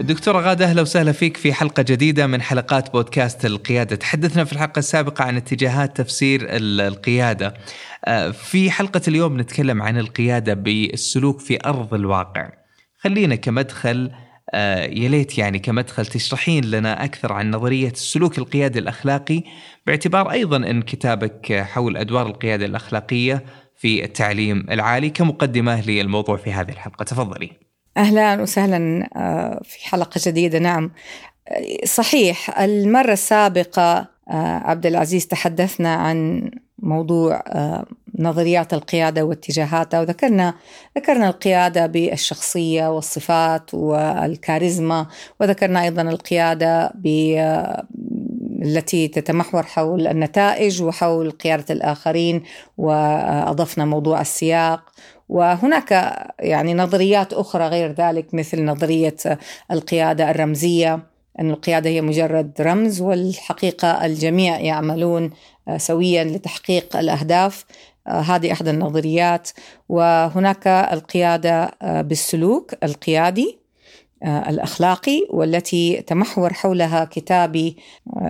الدكتورة غادة أهلا وسهلا فيك في حلقة جديدة من حلقات بودكاست القيادة. تحدثنا في الحلقة السابقة عن اتجاهات تفسير القيادة. آه، في حلقة اليوم نتكلم عن القيادة بالسلوك في أرض الواقع. خلينا كمدخل آه، يا ليت يعني كمدخل تشرحين لنا أكثر عن نظرية السلوك القيادي الأخلاقي باعتبار أيضا إن كتابك حول أدوار القيادة الأخلاقية في التعليم العالي كمقدمة للموضوع في هذه الحلقة. تفضلي. أهلا وسهلا آه، في حلقة جديدة نعم. صحيح المرة السابقة عبد العزيز تحدثنا عن موضوع آه، نظريات القيادة واتجاهاتها وذكرنا ذكرنا القيادة بالشخصية والصفات والكاريزما وذكرنا أيضا القيادة آه، التي تتمحور حول النتائج وحول قيادة الآخرين وأضفنا موضوع السياق وهناك يعني نظريات أخرى غير ذلك مثل نظرية القيادة الرمزية أن القيادة هي مجرد رمز والحقيقة الجميع يعملون آه، سويا لتحقيق الأهداف. آه، هذه إحدى النظريات. وهناك القيادة آه، بالسلوك القيادي الأخلاقي والتي تمحور حولها كتابي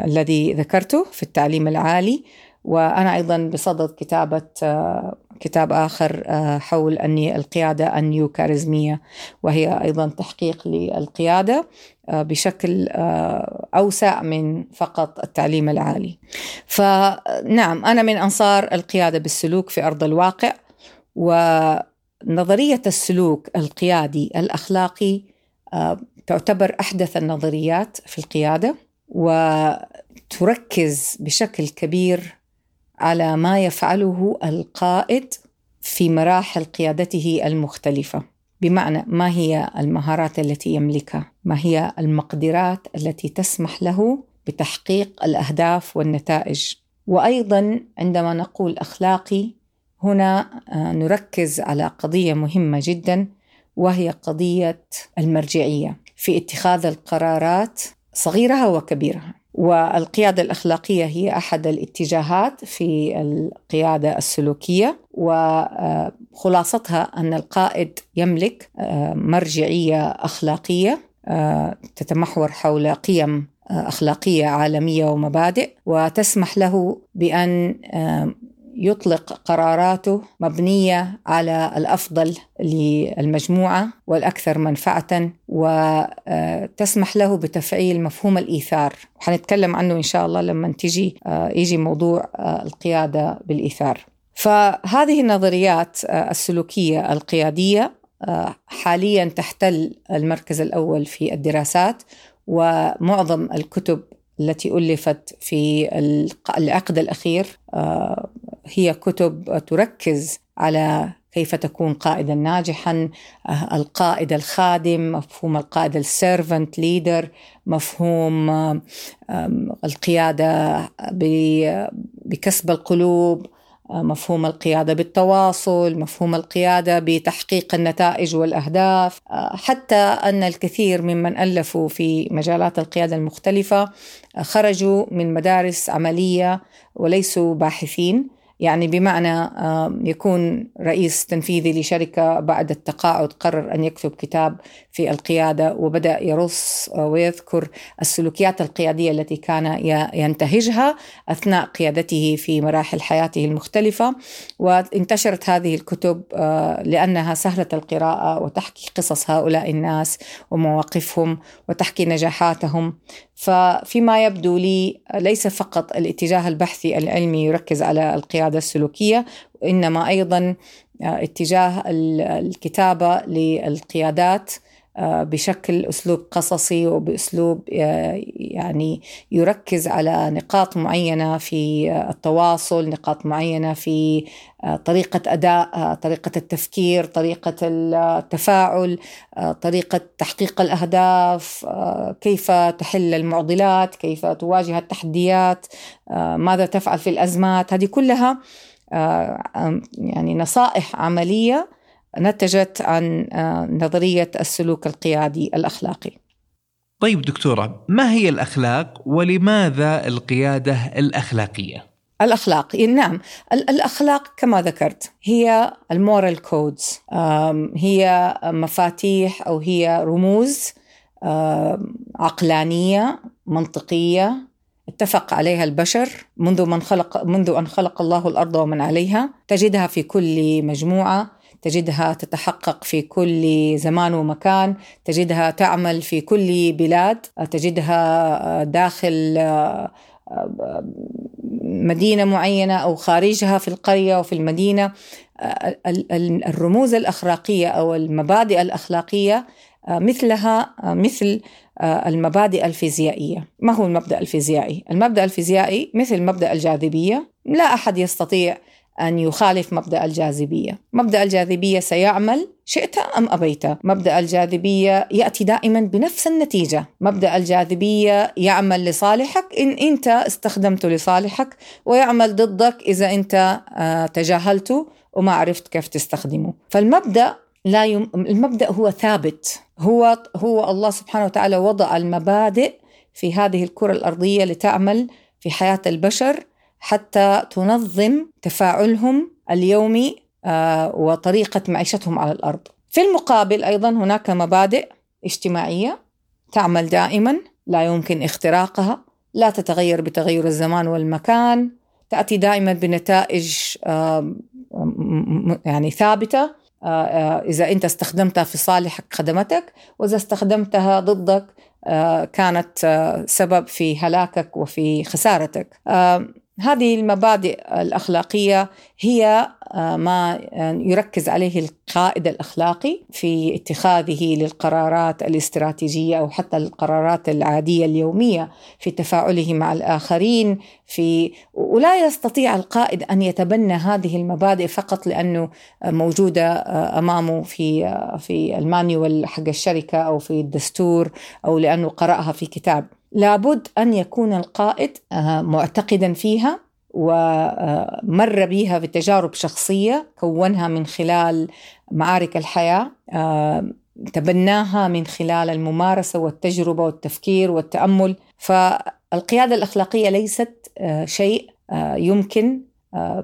الذي ذكرته في التعليم العالي. وأنا أيضا بصدد كتابة كتاب آخر حول أني القيادة النيو كاريزمية وهي أيضا تحقيق للقيادة آه، بشكل آه، أوسع من فقط التعليم العالي. فنعم أنا من أنصار القيادة بالسلوك في أرض الواقع ونظرية السلوك القيادي الأخلاقي آه، تعتبر أحدث النظريات في القيادة وتركز بشكل كبير على ما يفعله القائد في مراحل قيادته المختلفة. بمعنى ما هي المهارات التي يملكها؟ ما هي المقدرات التي تسمح له بتحقيق الأهداف والنتائج؟ وأيضا عندما نقول أخلاقي هنا آه، نركز على قضية مهمة جدا وهي قضية المرجعية. في اتخاذ القرارات صغيرها وكبيرها والقيادة الأخلاقية هي أحد الاتجاهات في القيادة السلوكية وخلاصتها أن القائد يملك آه، مرجعية أخلاقية آه، تتمحور حول قيم آه، أخلاقية عالمية ومبادئ وتسمح له بأن يطلق قراراته مبنية على الأفضل للمجموعة والأكثر منفعة وتسمح له بتفعيل مفهوم الإيثار. وحنتكلم عنه إن شاء الله لما تجي يجي موضوع القيادة بالإيثار. فهذه النظريات السلوكية القيادية حاليا تحتل المركز الأول في الدراسات ومعظم الكتب التي ألفت في العقد الأخير آه، هي كتب تركز على كيف تكون قائدا ناجحا آه، القائد الخادم مفهوم القائد ال servant leader مفهوم القيادة بكسب القلوب مفهوم القيادة بالتواصل، مفهوم القيادة بتحقيق النتائج والأهداف، حتى أن الكثير ممن ألفوا في مجالات القيادة المختلفة خرجوا من مدارس عملية وليسوا باحثين. يعني بمعنى يكون رئيس تنفيذي لشركة بعد التقاعد قرر أن يكتب كتاب في القيادة وبدأ يرص ويذكر السلوكيات القيادية التي كان ينتهجها أثناء قيادته في مراحل حياته المختلفة. وانتشرت هذه الكتب آه، لأنها سهلة القراءة وتحكي قصص هؤلاء الناس ومواقفهم وتحكي نجاحاتهم. ففيما يبدو لي ليس فقط الاتجاه البحثي العلمي يركز على القياده السلوكية وانما أيضا اتجاه الكتابة للقيادات آه، بشكل أسلوب قصصي وبأسلوب آه، يعني يركز على نقاط معينة في التواصل، نقاط معينة في آه، طريقة أداء، طريقة التفكير، طريقة التفاعل، طريقة تحقيق الأهداف، كيف تحل المعضلات، كيف تواجه التحديات، ماذا تفعل في الأزمات، هذه كلها يعني نصائح عملية نتجت عن نظرية السلوك القيادي الأخلاقي. طيب دكتورة ما هي الأخلاق ولماذا القيادة الأخلاقية؟ الأخلاق نعم. الأخلاق كما ذكرت هي المورال كودز هي مفاتيح أو هي رموز عقلانية منطقية اتفق عليها البشر منذ من خلق منذ أن خلق الله الأرض ومن عليها تجدها في كل مجموعة. تجدها تتحقق في كل زمان ومكان تجدها تعمل في كل بلاد تجدها داخل مدينة معينة أو خارجها في القرية وفي المدينة. الرموز الأخلاقية أو المبادئ الأخلاقية مثلها مثل المبادئ الفيزيائية. ما هو المبدأ الفيزيائي؟ المبدأ الفيزيائي مثل مبدأ الجاذبية. لا أحد يستطيع أن يخالف مبدأ الجاذبية. مبدأ الجاذبية سيعمل شئت أم أبيت. مبدأ الجاذبية يأتي دائما بنفس النتيجة. مبدأ الجاذبية يعمل لصالحك إن أنت استخدمته لصالحك ويعمل ضدك إذا أنت آه، تجاهلته وما عرفت كيف تستخدمه. فالمبدأ لا يم... المبدأ هو ثابت. هو هو الله سبحانه وتعالى وضع المبادئ في هذه الكرة الأرضية لتعمل في حياة البشر حتى تنظم تفاعلهم اليومي آه، وطريقة معيشتهم على الأرض. في المقابل أيضا هناك مبادئ اجتماعية تعمل دائما لا يمكن اختراقها لا تتغير بتغير الزمان والمكان تأتي دائما بنتائج يعني ثابتة آه، إذا أنت استخدمتها في صالحك خدمتك وإذا استخدمتها ضدك آه، كانت سبب في هلاكك وفي خسارتك. هذه المبادئ الأخلاقية هي آه، ما آه، يركز عليه القائد الأخلاقي في اتخاذه للقرارات الاستراتيجية أو حتى القرارات العادية اليومية في تفاعله مع الآخرين في ولا يستطيع القائد أن يتبنى هذه المبادئ فقط لأنه موجودة آه، أمامه في في المانيوال حق الشركة أو في الدستور أو لأنه قرأها في كتاب. لابد أن يكون القائد آه، معتقدا فيها ومر بها بتجارب شخصية كونها من خلال معارك الحياة آه، تبناها من خلال الممارسة والتجربة والتفكير والتأمل. فالقيادة الأخلاقية ليست آه، شيء يمكن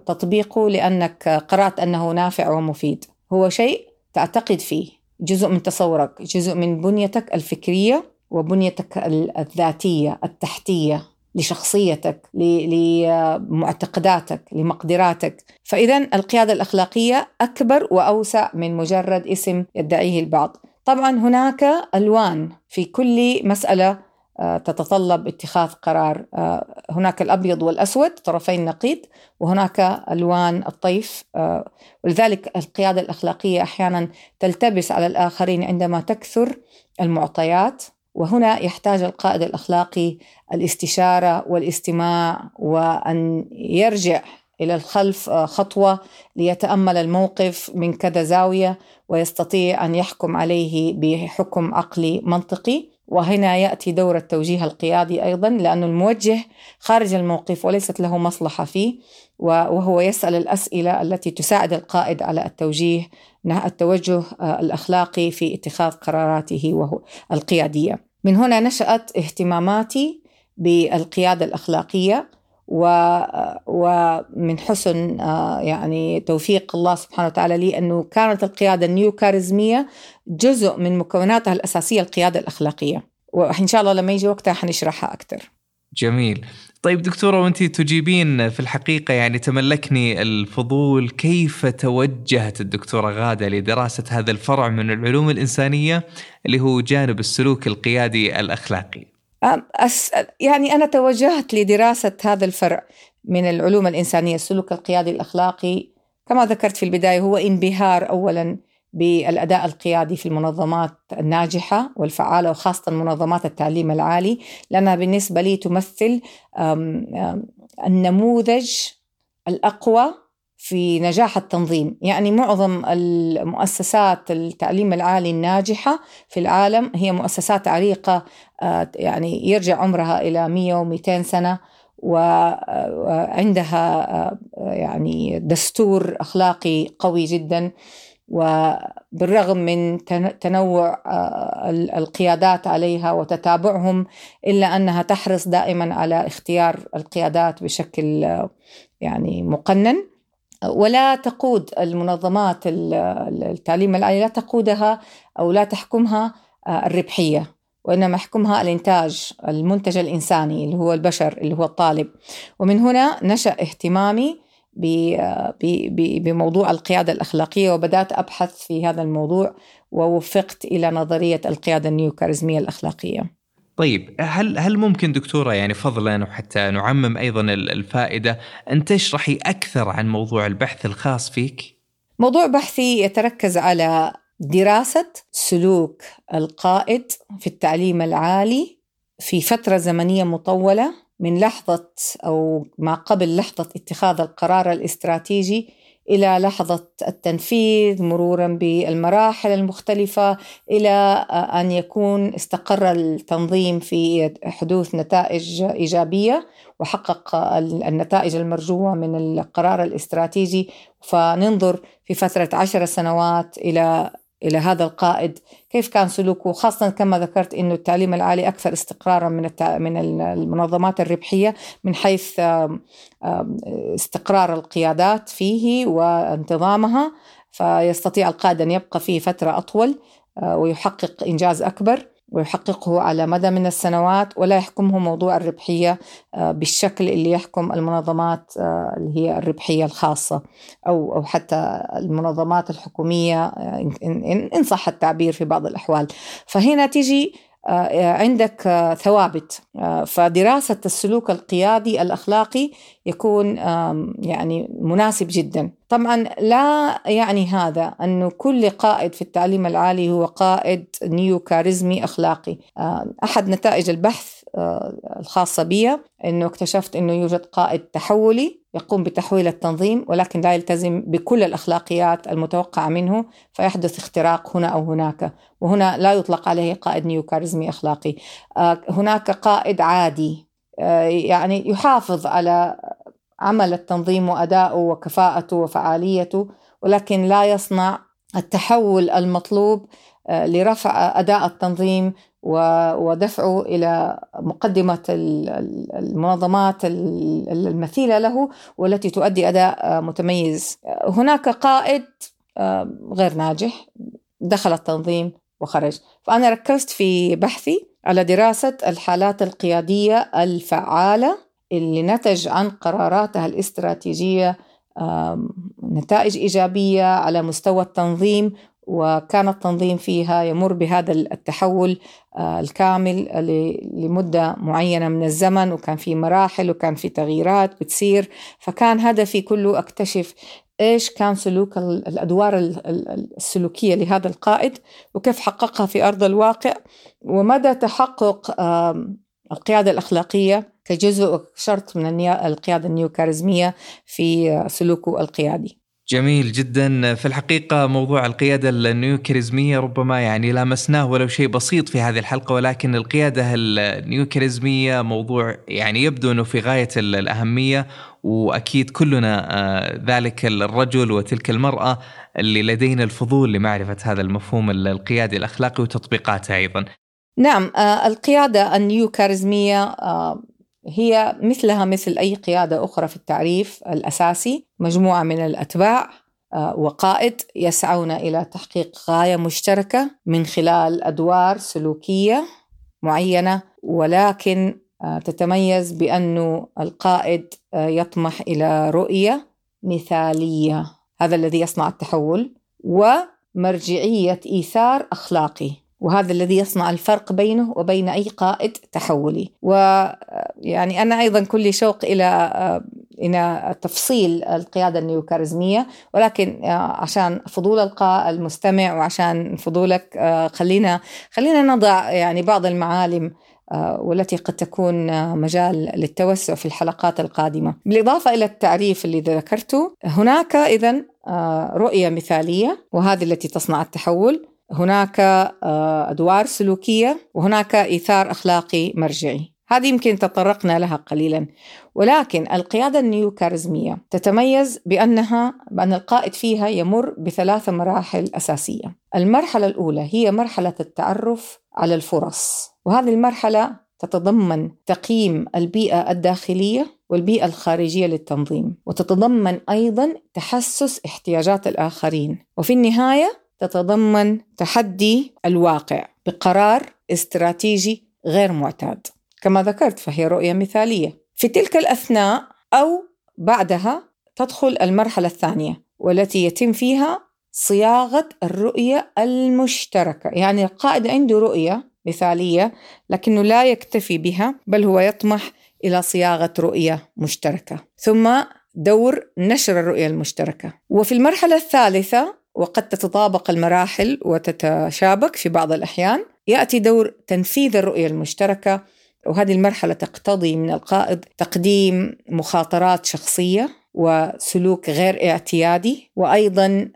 تطبيقه لأنك قرأت أنه نافع ومفيد. هو شيء تعتقد فيه جزء من تصورك جزء من بنيتك الفكرية. وبنيتك الذاتية التحتية لشخصيتك لمعتقداتك لمقدراتك. فاذا القيادة الأخلاقية أكبر وأوسع من مجرد اسم يدعيه البعض. طبعا هناك ألوان في كل مسألة آه، تتطلب اتخاذ قرار. آه، هناك الأبيض والأسود طرفي النقيض وهناك ألوان الطيف. آه، ولذلك القيادة الأخلاقية أحيانا تلتبس على الآخرين عندما تكثر المعطيات. وهنا يحتاج القائد الأخلاقي الاستشارة والاستماع وأن يرجع إلى الخلف آه، خطوة ليتأمل الموقف من كذا زاوية ويستطيع أن يحكم عليه بحكم عقلي منطقي. وهنا يأتي دور التوجيه القيادي أيضا لأنه الموجه خارج الموقف وليست له مصلحة فيه وهو يسأل الأسئلة التي تساعد القائد على التوجيه التوجه آه، الأخلاقي في اتخاذ قراراته وهو القيادية. من هنا نشأت اهتماماتي بالقيادة الأخلاقية ومن حسن آه، يعني توفيق الله سبحانه وتعالى لي أنه كانت القيادة النيو كاريزمية جزء من مكوناتها الأساسية القيادة الأخلاقية. وإن شاء الله لما يجي وقتها حنشرحها أكثر. جميل. طيب دكتورة وانت تجيبين في الحقيقة يعني تملكني الفضول كيف توجهت الدكتورة غادة لدراسة هذا الفرع من العلوم الإنسانية اللي هو جانب السلوك القيادي الأخلاقي؟ أسأل يعني أنا توجهت لدراسة هذا الفرع من العلوم الإنسانية السلوك القيادي الأخلاقي. كما ذكرت في البداية هو انبهار أولا بالأداء القيادي في المنظمات الناجحة والفعالة وخاصة منظمات التعليم العالي. لأنها بالنسبة لي تمثل النموذج الأقوى في نجاح التنظيم. يعني معظم المؤسسات التعليم العالي الناجحة في العالم هي مؤسسات عريقة آه، يعني يرجع عمرها إلى 100 و200 سنة وعندها يعني دستور أخلاقي قوي جدا وبالرغم من تنوع القيادات عليها وتتابعهم إلا أنها تحرص دائما على اختيار القيادات بشكل يعني مقنن. ولا تقود المنظمات التعليم العالي لا تقودها أو لا تحكمها الربحية وإنما يحكمها الإنتاج المنتج الإنساني اللي هو البشر اللي هو الطالب. ومن هنا نشأ اهتمامي بموضوع القيادة الأخلاقية وبدأت أبحث في هذا الموضوع ووفقت إلى نظرية القيادة النيوكاريزمية الأخلاقية. طيب هل هل ممكن دكتورة يعني فضلا وحتى نعمم أيضا الفائدة أن تشرحي أكثر عن موضوع البحث الخاص فيك؟ موضوع بحثي يتركز على دراسة سلوك القائد في التعليم العالي في فترة زمنية مطولة من لحظة أو ما قبل لحظة اتخاذ القرار الاستراتيجي إلى لحظة التنفيذ مرورا بالمراحل المختلفة إلى أن يكون استقر التنظيم في حدوث نتائج إيجابية وحقق النتائج المرجوة من القرار الاستراتيجي. فننظر في فترة عشر سنوات إلى إلى هذا القائد. كيف كان سلوكه؟ خاصة كما ذكرت أنه التعليم العالي أكثر استقرارا من من المنظمات الربحية من حيث استقرار القيادات فيه وانتظامها فيستطيع القائد أن يبقى فيه فترة أطول آه، ويحقق إنجاز أكبر. ويحققه على مدى من السنوات ولا يحكمه موضوع الربحية آه، بالشكل اللي يحكم المنظمات آه، اللي هي الربحية الخاصة أو أو حتى المنظمات الحكومية آه، إن صح التعبير في بعض الأحوال. فهنا تيجي عندك ثوابت. فدراسة السلوك القيادي الأخلاقي يكون يعني مناسب جدا. طبعا لا يعني هذا أنه كل قائد في التعليم العالي هو قائد نيو كاريزمي أخلاقي أحد نتائج البحث الخاصة بي أنه اكتشفت أنه يوجد قائد تحولي يقوم بتحويل التنظيم ولكن لا يلتزم بكل الأخلاقيات المتوقعة منه فيحدث اختراق هنا أو هناك وهنا لا يطلق عليه قائد نيو كاريزمي أخلاقي هناك قائد عادي. آه، يعني يحافظ على عمل التنظيم وأدائه وكفاءته وفعاليته ولكن لا يصنع التحول المطلوب آه، لرفع أداء التنظيم ودفعه إلى مقدمة المنظمات المثيلة له والتي تؤدي أداء آه، متميز هناك قائد غير ناجح دخل التنظيم وخرج. فأنا ركزت في بحثي على دراسة الحالات القيادية الفعالة اللي نتج عن قراراتها الاستراتيجية نتائج إيجابية على مستوى التنظيم وكان التنظيم فيها يمر بهذا التحول آه، الكامل لمدة معينة من الزمن وكان في مراحل وكان في تغييرات بتصير. فكان هدفي كله أكتشف إيش كان سلوك الأدوار السلوكية لهذا القائد وكيف حققها في أرض الواقع ومدى تحقق القيادة الأخلاقية كجزء شرط من القيادة النيوكاريزمية في سلوكه القيادي. جميل جدا في الحقيقة موضوع القيادة النيوكاريزمية ربما يعني لامسناه ولو شيء بسيط في هذه الحلقة ولكن القيادة النيوكاريزمية موضوع يعني يبدو أنه في غاية الأهمية وأكيد كلنا آه، ذلك الرجل وتلك المرأة اللي لدينا الفضول لمعرفة هذا المفهوم القيادي الأخلاقي وتطبيقاته أيضا. نعم آه، القيادة النيوكاريزمية آه، هي مثلها مثل أي قيادة أخرى في التعريف الأساسي مجموعة من الأتباع آه، وقائد يسعون إلى تحقيق غاية مشتركة من خلال أدوار سلوكية معينة ولكن تتميز بأن القائد آه، يطمح إلى رؤية مثالية. هذا الذي يصنع التحول ومرجعية إيثار أخلاقي. وهذا الذي يصنع الفرق بينه وبين أي قائد تحولي. ويعني أنا أيضا كل شوق إلى إلى تفصيل القيادة النيوكاريزمية. ولكن عشان فضول القاء المستمع وعشان فضولك خلينا خلينا نضع يعني بعض المعالم والتي قد تكون مجال للتوسع في الحلقات القادمة. بالإضافة إلى التعريف اللي ذكرته هناك إذا رؤية مثالية وهذه التي تصنع التحول. هناك آه، أدوار سلوكية وهناك إيثار أخلاقي مرجعي. هذه يمكن تطرقنا لها قليلا. ولكن القيادة النيوكاريزمية تتميز بأنها بأن القائد فيها يمر بثلاث مراحل أساسية. المرحلة الأولى هي مرحلة التعرف على الفرص. وهذه المرحلة تتضمن تقييم البيئة الداخلية والبيئة الخارجية للتنظيم وتتضمن أيضا تحسس احتياجات الآخرين. وفي النهاية تتضمن تحدي الواقع بقرار استراتيجي غير معتاد. كما ذكرت فهي رؤية مثالية. في تلك الأثناء أو بعدها تدخل المرحلة الثانية والتي يتم فيها صياغة الرؤية المشتركة يعني القائد عنده رؤية مثالية لكنه لا يكتفي بها بل هو يطمح إلى صياغة رؤية مشتركة. ثم دور نشر الرؤية المشتركة. وفي المرحلة الثالثة وقد تتطابق المراحل وتتشابك في بعض الأحيان يأتي دور تنفيذ الرؤية المشتركة وهذه المرحلة تقتضي من القائد تقديم مخاطرات شخصية وسلوك غير اعتيادي وأيضا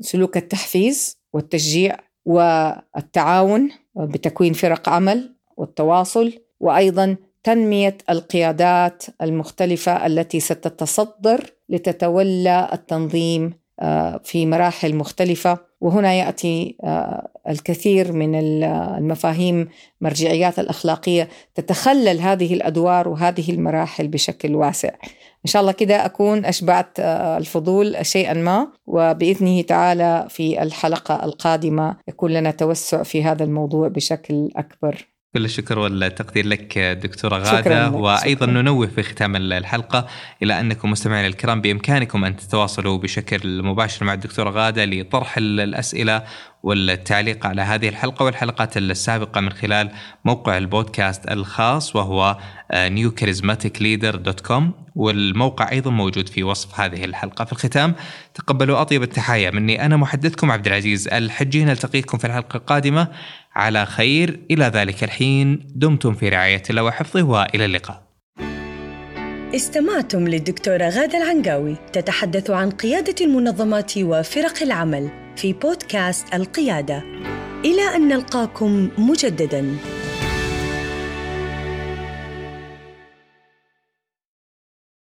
سلوك التحفيز والتشجيع والتعاون بتكوين فرق عمل والتواصل وأيضا تنمية القيادات المختلفة التي ستتصدر لتتولى التنظيم آه، في مراحل مختلفة. وهنا يأتي آه، الكثير من المفاهيم مرجعيات الأخلاقية تتخلل هذه الأدوار وهذه المراحل بشكل واسع. إن شاء الله كده أكون أشبعت آه، الفضول شيئا ما وبإذنه تعالى في الحلقة القادمة يكون لنا توسع في هذا الموضوع بشكل أكبر. كل الشكر والتقدير لك دكتورة غادة وأيضا شكرا. ننوه في ختام الحلقة إلى أنكم مستمعينا الكرام بإمكانكم أن تتواصلوا بشكل مباشر مع الدكتورة غادة لطرح الأسئلة والتعليق على هذه الحلقة والحلقات السابقة من خلال موقع البودكاست الخاص وهو newcharismaticleader.com والموقع أيضا موجود في وصف هذه الحلقة. في الختام تقبلوا أطيب التحايا مني أنا محدثكم عبد العزيز الحجي. نلتقيكم في الحلقة القادمة. على خير. إلى ذلك الحين. دمتم في رعاية الله وحفظه وإلى اللقاء. استمعتم للدكتورة غادة العنقاوي تتحدث عن قيادة المنظمات وفرق العمل في بودكاست القيادة. إلى أن نلقاكم مجدداً.